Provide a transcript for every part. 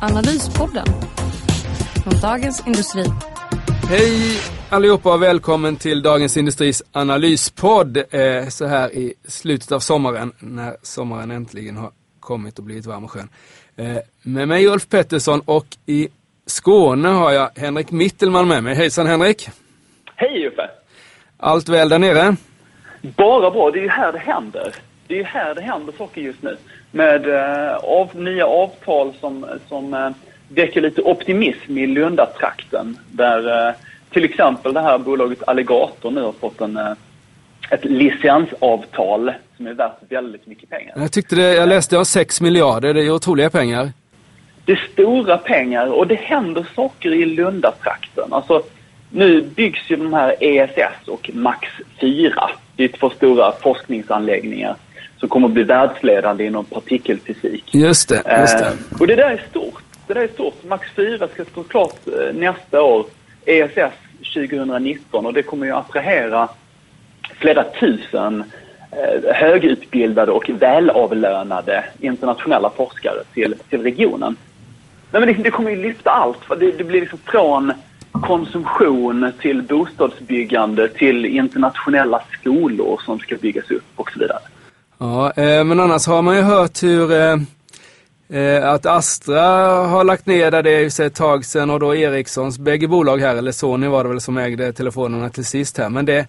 Analyspodden från Dagens Industri. Hej allihopa och välkommen till Dagens Industris analyspodd eh, så här i slutet av sommaren när sommaren äntligen har kommit och blivit varm och skön. Eh, med mig Ulf Pettersson och i Skåne har jag Henrik Mittelman med mig. Hejsan Henrik! Hej Uffe! Allt väl där nere? Bara bra, det är ju här det händer. Det är ju här det händer saker just nu. Med eh, av, nya avtal som, som eh, väcker lite optimism i Lundatrakten. Där eh, till exempel det här bolaget Alligator nu har fått en, ett licensavtal som är värt väldigt mycket pengar. Jag tyckte det, jag läste om 6 miljarder, det är otroliga pengar. Det är stora pengar och det händer saker i Lundatrakten. Alltså, nu byggs ju de här ESS och Max 4. Det är två stora forskningsanläggningar som kommer att bli världsledande inom partikelfysik. Just det, just det. Eh, och det där är stort. Det där är stort. Max 4 ska stå klart eh, nästa år. ESS 2019 och det kommer ju att attrahera flera tusen eh, högutbildade och välavlönade internationella forskare till, till regionen. Nej, men det, det kommer ju lyfta allt. Det, det blir liksom från konsumtion till bostadsbyggande till internationella skolor som ska byggas upp och så vidare. Ja, eh, men annars har man ju hört hur eh, eh, att Astra har lagt ner där det är ett tag sedan och då Ericssons bägge bolag här, eller Sony var det väl som ägde telefonerna till sist här. Men det,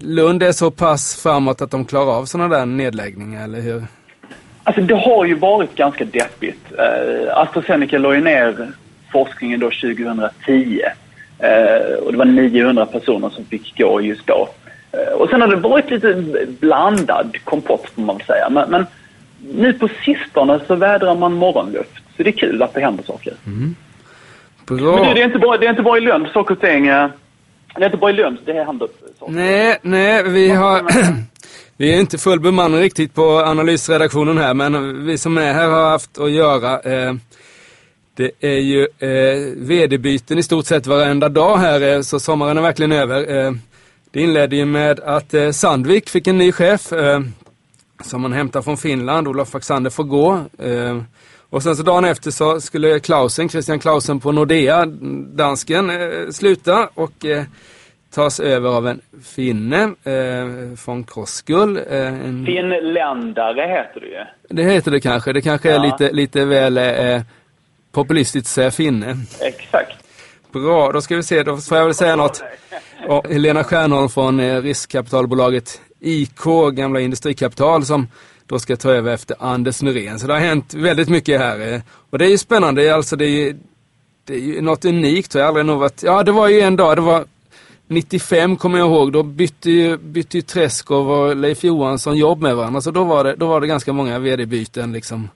Lund är så pass framåt att de klarar av sådana där nedläggningar, eller hur? Alltså det har ju varit ganska deppigt. Eh, AstraZeneca la ju ner forskningen då 2010. Eh, och det var 900 personer som fick gå just då. Eh, och sen har det varit lite blandad kompott får man väl säga. Men, men nu på sistone så vädrar man morgonluft. Så det är kul att det händer saker. Bra. Men du, det är inte bara, det är inte bara i Lund saker och ting. eh, Det är inte bara i Lund det händer saker. Nej, nej, vi har... Vi är inte full bemanning riktigt på analysredaktionen här, men vi som är här har haft att göra. Eh, det är ju eh, vd-byten i stort sett varenda dag här, eh, så sommaren är verkligen över. Eh, det inledde ju med att eh, Sandvik fick en ny chef eh, som man hämtar från Finland. Olof Axander får gå. Eh, och sen så dagen efter så skulle Klausen, Christian Klausen på Nordea, dansken, sluta och tas över av en finne, von Koskull. En, Finländare heter det ju. det heter det kanske, det kanske är Ja. lite, lite väl eh, populistiskt att säga finne. Exakt. Bra, då ska vi se, då får jag väl säga något. Och Helena Stjernholm från eh, riskkapitalbolaget IK, gamla Industrikapital, som då ska ta över efter Anders Norén. Så det har hänt väldigt mycket här. Eh. Och det är ju spännande, alltså det är ju, det är ju något unikt. Jag har aldrig nog varit, ja det var ju en dag, det var 95 kommer jag ihåg, då bytte ju, bytte ju Träskov och Leif Johansson jobb med varandra. Så då var det, då var det ganska många vd-byten liksom.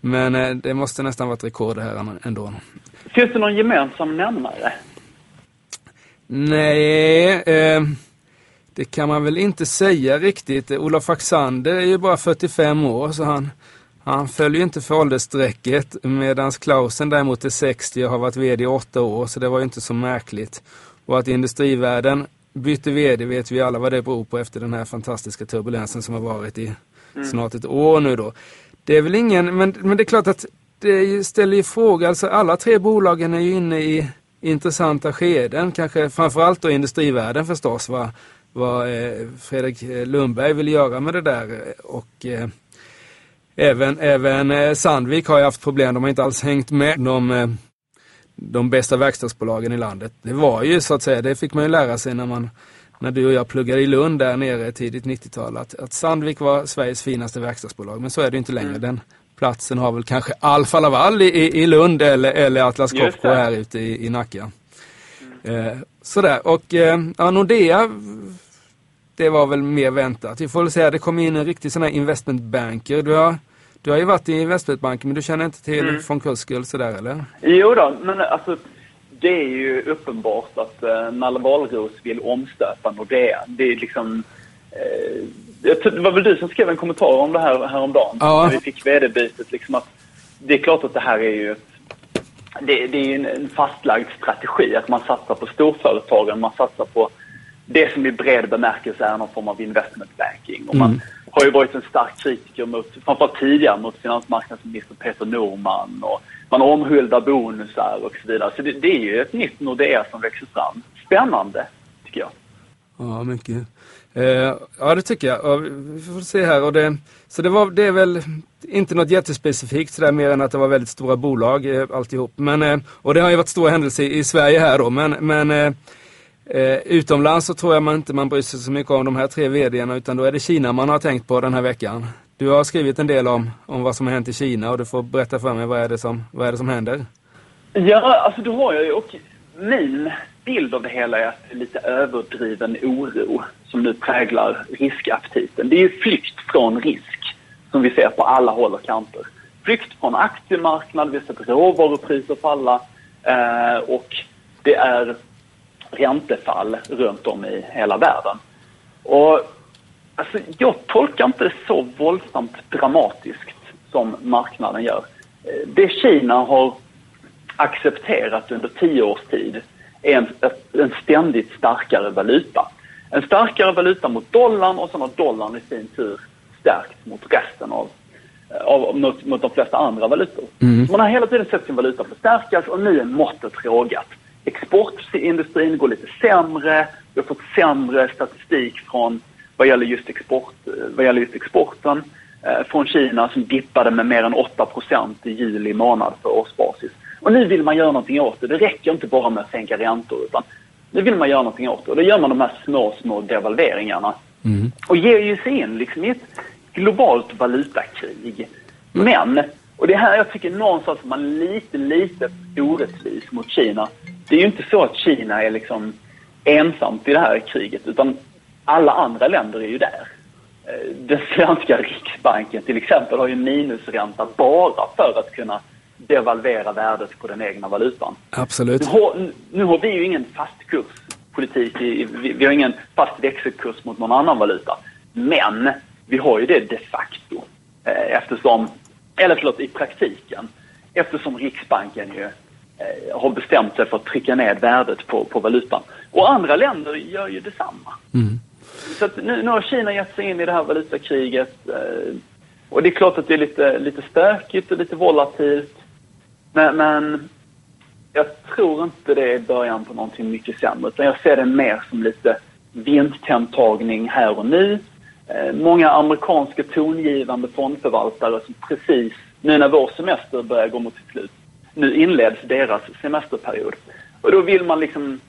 Men eh, det måste nästan varit rekord det här ändå. Finns det någon gemensam nämnare? Nej, eh, det kan man väl inte säga riktigt. Olof Axander är ju bara 45 år så han, han följer inte för åldersstrecket medan Klausen däremot är 60 och har varit VD i åtta år så det var ju inte så märkligt. Och att industrivärlden bytte VD vet vi alla vad det beror på efter den här fantastiska turbulensen som har varit i snart ett år nu då. Det är väl ingen, men, men det är klart att det ställer ju fråga, alltså alla tre bolagen är ju inne i intressanta skeden, kanske framförallt då industrivärlden förstås, vad, vad eh, Fredrik Lundberg vill göra med det där och eh, även, även eh, Sandvik har ju haft problem, de har inte alls hängt med de, de bästa verkstadsbolagen i landet. Det var ju så att säga, det fick man ju lära sig när man när du och jag pluggade i Lund där nere tidigt 90-tal, att, att Sandvik var Sveriges finaste verkstadsbolag. Men så är det inte längre. Den platsen har väl kanske Alfa Laval i, i, i Lund eller, eller Atlas Copco här ute i, i Nacka. Eh, sådär, och eh, ja, Nordea, det var väl mer väntat. Vi får väl säga det kom in en riktig sån här investment banker. Du har, du har ju varit i Västbanken men du känner inte till mm. von Kuskel sådär eller? Jo då, men alltså det är ju uppenbart att eh, Nalle Wahlroos vill omstöpa Nordea. Det är liksom... Eh, det var väl du som skrev en kommentar om det här häromdagen. Ja. När vi fick vd-bytet. Liksom att det är klart att det här är ju ett, det, det, är ju en fastlagd strategi. Att man satsar på storföretagen, man satsar på det som i bred bemärkelse är någon form av investment banking. Och man mm. har ju varit en stark kritiker mot, framförallt tidigare, mot finansmarknadsminister Peter Norman. Och man omhuldar bonusar och så vidare. Så det, det är ju ett nytt Nordea som växer fram. Spännande, tycker jag. Ja, mycket. Eh, ja, det tycker jag. vi får se här. Och det, så det, var, det är väl inte något jättespecifikt sådär mer än att det var väldigt stora bolag eh, alltihop. Men, eh, och det har ju varit stora händelser i, Sverige här då. Men, men eh, utomlands så tror jag man inte man bryr sig så mycket om de här tre vdarna utan då är det Kina man har tänkt på den här veckan. Du har skrivit en del om, om vad som har hänt i Kina och du får berätta för mig vad är det som, vad är det som händer? Ja, alltså det har jag ju. Och min bild av det hela är att det är lite överdriven oro som nu präglar riskaptiten. Det är ju flykt från risk som vi ser på alla håll och kanter. Flykt från aktiemarknad, vi har sett råvarupriser falla eh, och det är räntefall runt om i hela världen. Och Alltså, jag tolkar inte det så våldsamt dramatiskt som marknaden gör. Eh, det Kina har accepterat under tio års tid är en, en ständigt starkare valuta. En starkare valuta mot dollarn och sen har dollarn i sin tur stärkt mot resten av, eh, av mot, mot de flesta andra valutor. Mm. Man har hela tiden sett sin valuta förstärkas och nu är måttet rågat. Exportindustrin går lite sämre, vi har fått sämre statistik från vad gäller just, export, vad gäller just exporten eh, från Kina som dippade med mer än 8% i juli månad för årsbasis. Och nu vill man göra någonting åt det. Det räcker inte bara med att sänka räntor utan nu vill man göra någonting åt det. Och då gör man de här små, små devalveringarna. Mm. Och ger ju sig in liksom i ett globalt valutakrig. Men, och det är här jag tycker någonstans att man lite, lite orättvis mot Kina. Det är ju inte så att Kina är liksom ensamt i det här kriget utan alla andra länder är ju där. Eh, den svenska riksbanken till exempel har ju minusränta bara för att kunna devalvera värdet på den egna valutan. Absolut. Nu har, nu har vi ju ingen fastkurspolitik, vi, vi har ingen fast växelkurs mot någon annan valuta. Men vi har ju det de facto eh, eftersom, eller förlåt, i praktiken. Eftersom Riksbanken ju eh, har bestämt sig för att trycka ned värdet på, på valutan. Och andra länder gör ju detsamma. Mm. Så nu, nu har Kina gett sig in i det här valutakriget. Eh, och det är klart att det är lite, lite stökigt och lite volatilt. Men, men jag tror inte det är början på någonting mycket sämre. Utan jag ser det mer som lite vinsttemtagning här och nu. Eh, många amerikanska tongivande fondförvaltare som precis nu när vår semester börjar gå mot sitt slut, nu inleds deras semesterperiod. Och då vill man liksom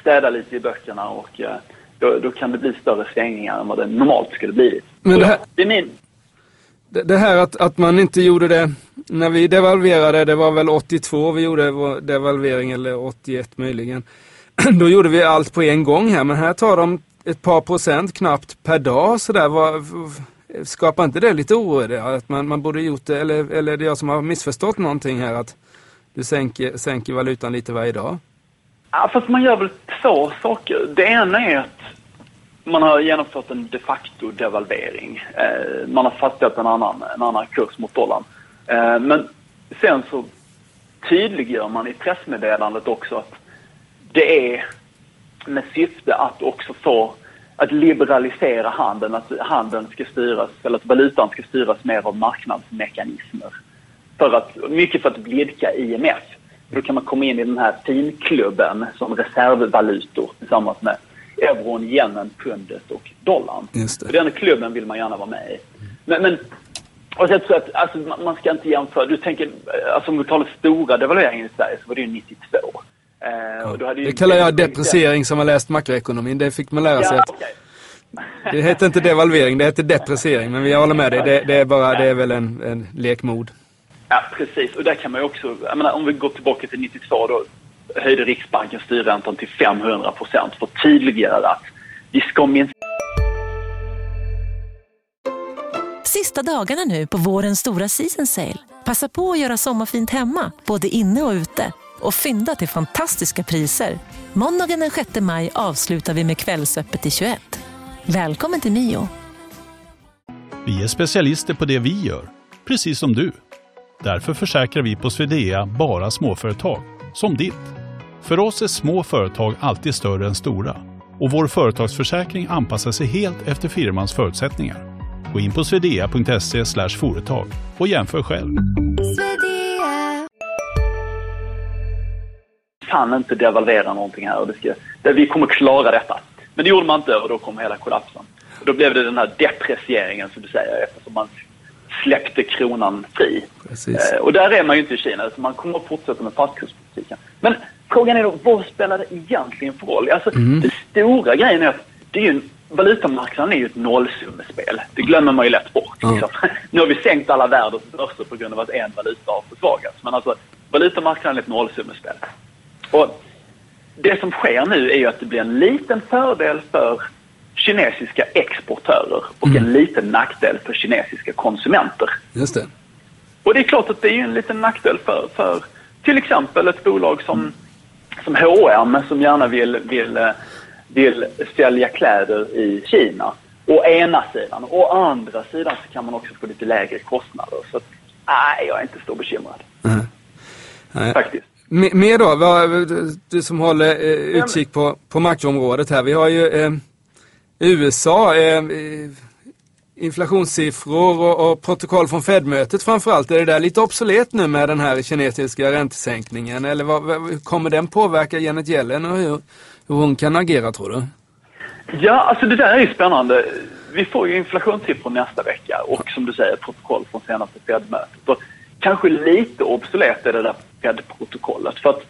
städa lite i böckerna och eh, då, då kan det bli större svängningar än vad det normalt skulle blivit. Men det här, det, det här att, att man inte gjorde det när vi devalverade, det var väl 82 vi gjorde vår devalvering eller 81 möjligen. Då gjorde vi allt på en gång här men här tar de ett par procent knappt per dag sådär. skapar inte det lite oro? Att man, man borde gjort det, eller, eller är det jag som har missförstått någonting här att du sänker, sänker valutan lite varje dag? Ja, fast man gör väl två saker. Det ena är att man har genomfört en de facto devalvering. Eh, man har fastställt en annan, en annan kurs mot dollarn. Eh, men sen så tydliggör man i pressmeddelandet också att det är med syfte att också få att liberalisera handeln, att handeln ska styras, eller att valutan ska styras mer av marknadsmekanismer. För att, mycket för att blidka IMF. Då kan man komma in i den här finklubben som reservvalutor tillsammans med euron, yenen, pundet och dollarn. Just det. Den klubben vill man gärna vara med i. Men, men och jag tror att alltså, man ska inte jämföra. Du tänker, alltså om vi talar stora devalveringen i Sverige så var det ju 92. Eh, ja. det kallar jag depreciering som har läst makroekonomin. Det fick man lära sig. Ja, okay. det heter inte devalvering, det heter depreciering. Men jag håller med dig, det, det är, bara, det är väl en, en lekmod. Ja, precis. Och där kan man ju också, jag menar, om vi går tillbaka till 92 då höjde Riksbanken styrräntan till 500 procent för att tydliggöra att vi ska minst sista dagarna nu på vårens stora season sale. Passa på att göra sommarfint hemma, både inne och ute. Och fynda till fantastiska priser. Måndagen den 6 maj avslutar vi med Kvällsöppet i 21. Välkommen till Mio. Vi är specialister på det vi gör, precis som du. Därför försäkrar vi på Swedea bara småföretag, som ditt. För oss är små företag alltid större än stora och vår företagsförsäkring anpassar sig helt efter firmans förutsättningar. Gå in på swedea.se företag och jämför själv. kan inte devalvera någonting här och det ska, det, vi kommer klara detta. Men det gjorde man inte och då kom hela kollapsen. Och då blev det den här deprecieringen som du säger eftersom man släppte kronan fri. Eh, och där är man ju inte i Kina, så man kommer att fortsätta med fastkurspolitiken. Men frågan är då, vad spelar det egentligen för roll? Alltså, mm. Den stora grejen är att det är ju, valutamarknaden är ju ett nollsummespel. Det glömmer man ju lätt bort. Mm. Nu har vi sänkt alla världens börser på grund av att en valuta har försvagats. Men alltså, valutamarknaden är ett nollsummespel. Och det som sker nu är ju att det blir en liten fördel för kinesiska exportörer och mm. en liten nackdel för kinesiska konsumenter. Just det. Och det är klart att det är en liten nackdel för, för till exempel ett bolag som, som H&M som gärna vill, vill, vill sälja kläder i Kina. Å ena sidan. Å andra sidan så kan man också få lite lägre kostnader. Så nej, jag är inte så bekymrad. Mm. Nej. Faktiskt. Mer då, du som håller eh, utkik på, på makroområdet här. Vi har ju eh, USA, eh, inflationssiffror och, och, protokoll från Fed-mötet framförallt. Är det där lite obsolet nu med den här kinesiska räntesänkningen? Eller vad, kommer den påverka Janet Yellen och hur, hur hon kan agera tror du? Ja, alltså det där är ju spännande. Vi får ju inflationssiffror nästa vecka och som du säger protokoll från senaste Fed-mötet. Kanske lite obsolet är det där Fed-protokollet. För att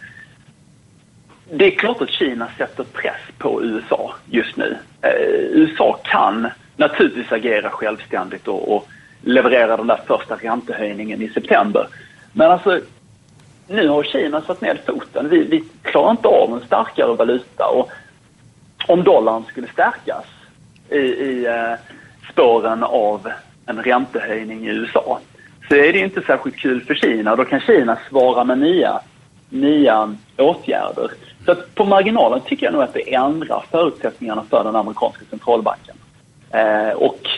det är klart att Kina sätter press på USA just nu. Eh, USA kan naturligtvis agera självständigt och, och leverera den där första räntehöjningen i september. Men alltså, nu har Kina satt ned foten. Vi, vi klarar inte av en starkare valuta. Och om dollarn skulle stärkas i, i eh, spåren av en räntehöjning i USA så är det inte särskilt kul för Kina. Då kan Kina svara med nya, nya åtgärder. Så att på marginalen tycker jag nog att det ändrar förutsättningarna för den amerikanska centralbanken. Eh, och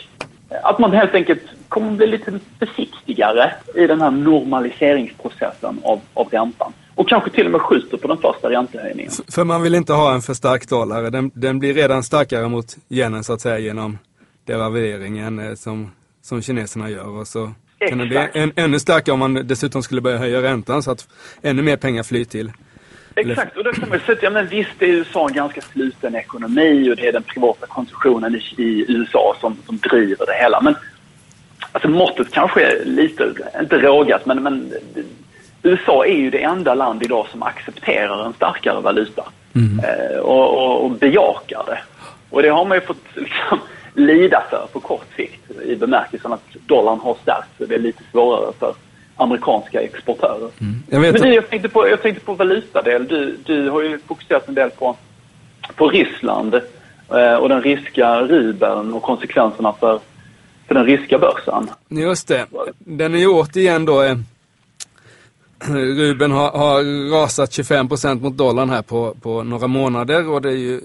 att man helt enkelt kommer bli lite försiktigare i den här normaliseringsprocessen av, av räntan. Och kanske till och med skjuter på den första räntehöjningen. För man vill inte ha en för stark dollar. Den, den blir redan starkare mot yenen så att säga genom devalveringen eh, som, som kineserna gör. Och så kan det bli än, ännu starkare om man dessutom skulle börja höja räntan så att ännu mer pengar flyr till. Exakt, och då kan man säga ja men visst är USA en ganska sluten ekonomi och det är den privata konsumtionen i, i USA som, som driver det hela. Men alltså måttet kanske är lite, inte rågat, men, men USA är ju det enda land idag som accepterar en starkare valuta mm. eh, och, och, och bejakar det. Och det har man ju fått liksom, lida för på kort sikt i bemärkelsen att dollarn har stärkts. Det är lite svårare för amerikanska exportörer. Mm. Jag Men du, jag tänkte på, jag tänkte på valutadel. Du, du har ju fokuserat en del på, på Ryssland eh, och den ryska rubeln och konsekvenserna för, för den ryska börsen. Just det. Den är ju återigen då eh, Rubeln har, har rasat 25% mot dollarn här på, på några månader och det är ju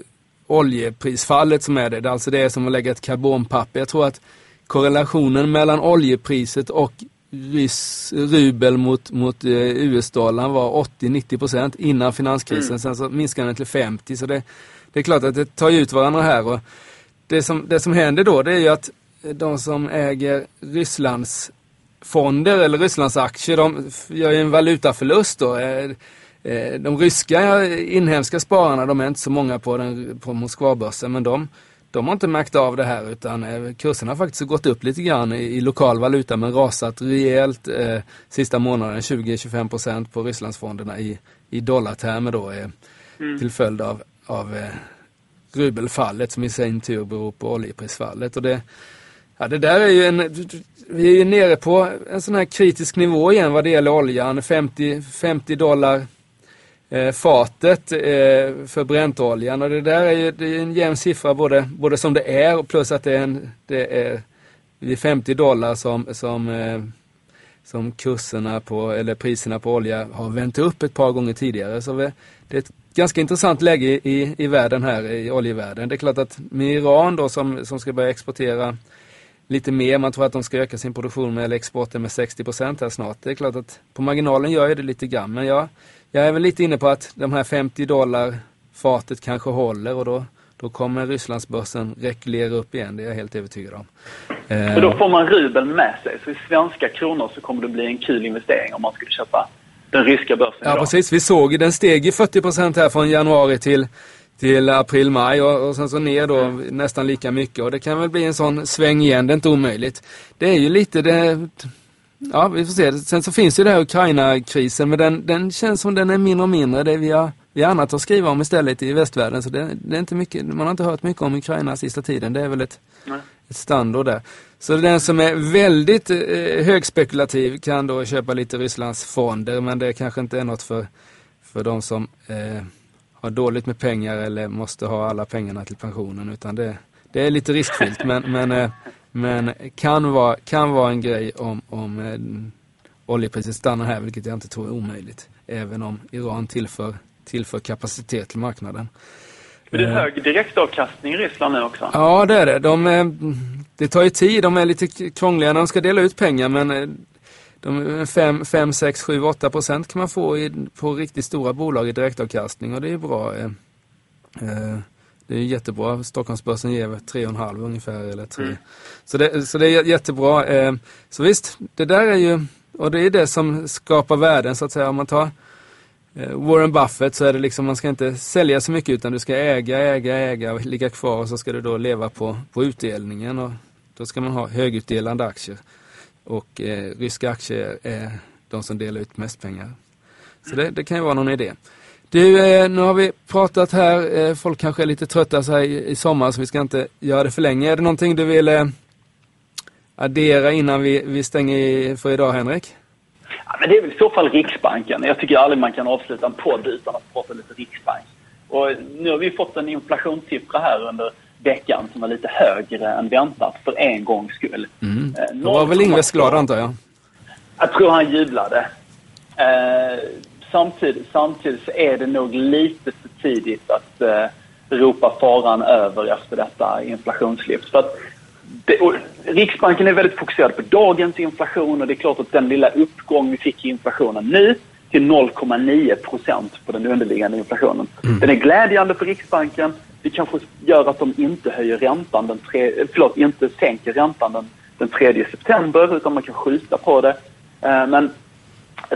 oljeprisfallet som är det. Det är alltså det som att lägga ett karbonpapper. Jag tror att korrelationen mellan oljepriset och rys, rubel mot, mot eh, US-dollarn var 80-90% innan finanskrisen. Mm. Sen så minskade den till 50 så det, det är klart att det tar ut varandra här. Och det, som, det som händer då det är ju att de som äger Rysslands fonder eller Rysslands aktier, de gör ju en valutaförlust då. Eh, Eh, de ryska inhemska spararna, de är inte så många på, den, på Moskvabörsen, men de, de har inte märkt av det här utan eh, kurserna har faktiskt gått upp lite grann i, lokal valuta men rasat rejält eh, sista månaden, 20-25% på Rysslandsfonderna i, i dollartermer då eh, mm. till följd av, av eh, rubelfallet som i sin tur beror på oljeprisfallet. Och det, ja, det där är ju en, vi är ju nere på en sån här kritisk nivå igen vad det gäller oljan, 50, 50 dollar eh, fatet eh, för bräntoljan och det där är ju det är en jämn siffra både, både som det är och plus att det är, en, det är 50 dollar som, som, eh, som kurserna på, eller priserna på olja har vänt upp ett par gånger tidigare. Så det är ett ganska intressant läge i, i världen här, i oljevärlden. Det är klart att med Iran då som, som ska börja exportera lite mer, man tror att de ska öka sin produktion med, eller exporten med 60 procent här snart. Det är klart att på marginalen gör jag det lite grann, men jag, jag är väl lite inne på att de här 50 dollar fatet kanske håller och då, då kommer Rysslandsbörsen reglera upp igen, det är jag helt övertygad om. För då får man rubeln med sig, så i svenska kronor så kommer det bli en kul investering om man skulle köpa den ryska börsen Ja, idag. precis. Vi såg ju, den steg i 40% här från januari till, till april, maj och, och sen så ner då nästan lika mycket och det kan väl bli en sån sväng igen, det är inte omöjligt. Det är ju lite det, ja vi får se. Sen så finns ju det här Ukraina-krisen men den, den känns som den är mindre och mindre. Det vi har, vi har annat att skriva om istället i västvärlden så det, det är inte mycket, man har inte hört mycket om Ukraina sista tiden. Det är väl ett, Nej. ett standard där. Så den som är väldigt eh, högspekulativ kan då köpa lite Rysslands fonder men det kanske inte är något för, för de som eh, har dåligt med pengar eller måste ha alla pengarna till pensionen utan det, det är lite riskfyllt men, men, eh, men kan, vara, kan vara en grej om, om eh, oljepriset stannar här vilket jag inte tror är omöjligt. Även om Iran tillför, tillför kapacitet till marknaden. Men det är hög direktavkastning i Ryssland nu också. Ja, det är det. De, eh, det tar ju tid. De är lite krångliga när de ska dela ut pengar men eh, de 5, 5 6, 7, 8 procent kan man få i, på riktigt stora bolag i direktavkastning och det är bra. Eh, eh, det är jättebra. Stockholmsbörsen ger 3,5 ungefär eller 3. Mm. Så, det, så det är jättebra. Eh, så visst, det där är ju, och det är det som skapar värden så att säga. Om man tar eh, Warren Buffett så är det liksom, man ska inte sälja så mycket utan du ska äga, äga, äga och ligga kvar och så ska du då leva på, på utdelningen och då ska man ha högutdelande aktier. Och eh, ryska aktier är de som delar ut mest pengar. Så det, det kan ju vara någon idé. Du, eh, nu har vi pratat här, eh, folk kanske är lite trötta så här i, sommar så vi ska inte göra det för länge. Är det någonting du vill eh, addera innan vi, vi stänger för idag Henrik? Ja, men det är väl i så fall Riksbanken. Jag tycker aldrig man kan avsluta en podd utan att prata lite Riksbank. Och nu har vi fått en inflationssiffra här under veckan som var lite högre än väntat för en gångs skull. Mm. Då var väl Ingves glad antar jag? Jag tror han jublade. Eh, samtidigt, samtidigt är det nog lite för tidigt att eh, ropa faran över efter detta inflationslyft. För att det, Riksbanken är väldigt fokuserad på dagens inflation och det är klart att den lilla uppgång vi fick i inflationen nu till 0,9 procent på den underliggande inflationen. Den är glädjande för Riksbanken. Det kanske gör att de inte höjer räntan den tre, förlåt, inte sänker räntan den, den 3 september utan man kan skjuta på det. Eh, Men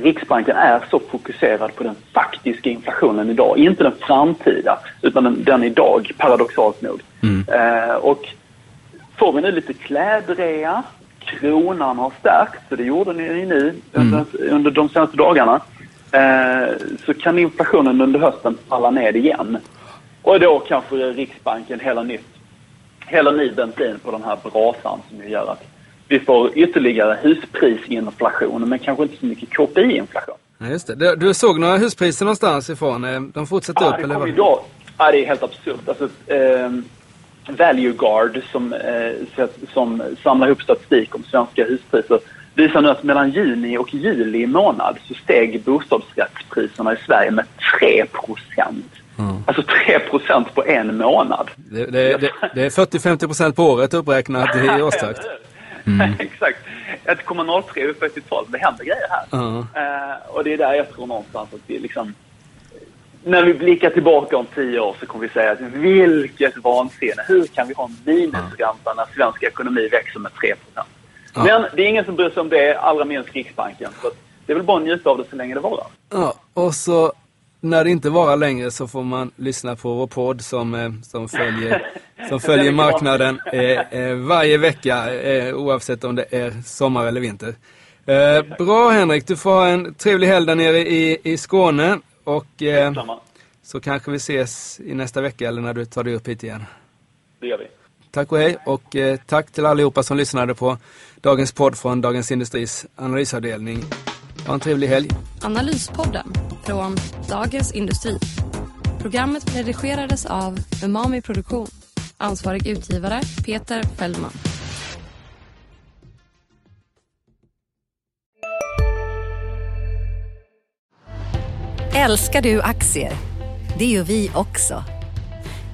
Riksbanken är så fokuserad på den faktiska inflationen idag, inte den framtida, utan den, den idag, paradoxalt nog. Eh, och får vi nu lite klädrea, kronan har stärkt, så det gjorde ni ju nu under, under de senaste dagarna, eh, så kan inflationen under hösten falla ned igen. Och då kanske Riksbanken häller nytt, häller ny bensin på den här brasan som ju gör att vi får ytterligare husprisinflation, men kanske inte så mycket KPI-inflation. Ja, just det. Du, du såg några huspriser någonstans ifrån? eh, De fortsätter Ja, upp eller vad? idag. Ja, det är helt absurt. Alltså, eh, Value Guard som, eh, som samlar ihop statistik om svenska huspriser visar nu att mellan juni och juli månad så steg bostadsrättspriserna i Sverige med 3 procent. Alltså 3 procent på en månad. Det, det, det, det är 40-50 procent på året uppräknat i årstakt. Exakt. 1,03 uppe till 12. Det händer grejer här. Ja. Eh, och det är där jag tror någonstans att vi liksom... När vi blickar tillbaka om tio år så kommer vi säga att vilket vansinne. Hur kan vi ha en minusränta när svensk ekonomi växer med 3% Men det är ingen som bryr sig om det, allra minst Riksbanken. Så det är väl bara att njuta av det så länge det varar. Ja, och så när det inte varar längre så får man lyssna på vår podd som, eh, som följer, som följer marknaden eh, eh, varje vecka oavsett om det är sommar eller vinter. Bra Henrik, du får ha en trevlig helg där nere i, i Skåne och så kanske vi ses i nästa vecka eller när du tar dig upp hit igen. Det gör vi. Tack och hej och tack till allihopa som lyssnade på dagens podd från Dagens Industris analysavdelning. Ha en trevlig helg. Analyspodden från Dagens Industri. Programmet redigerades av Umami Produktion. Ansvarig utgivare Peter Fellman. Älskar du aktier? Det gör vi också.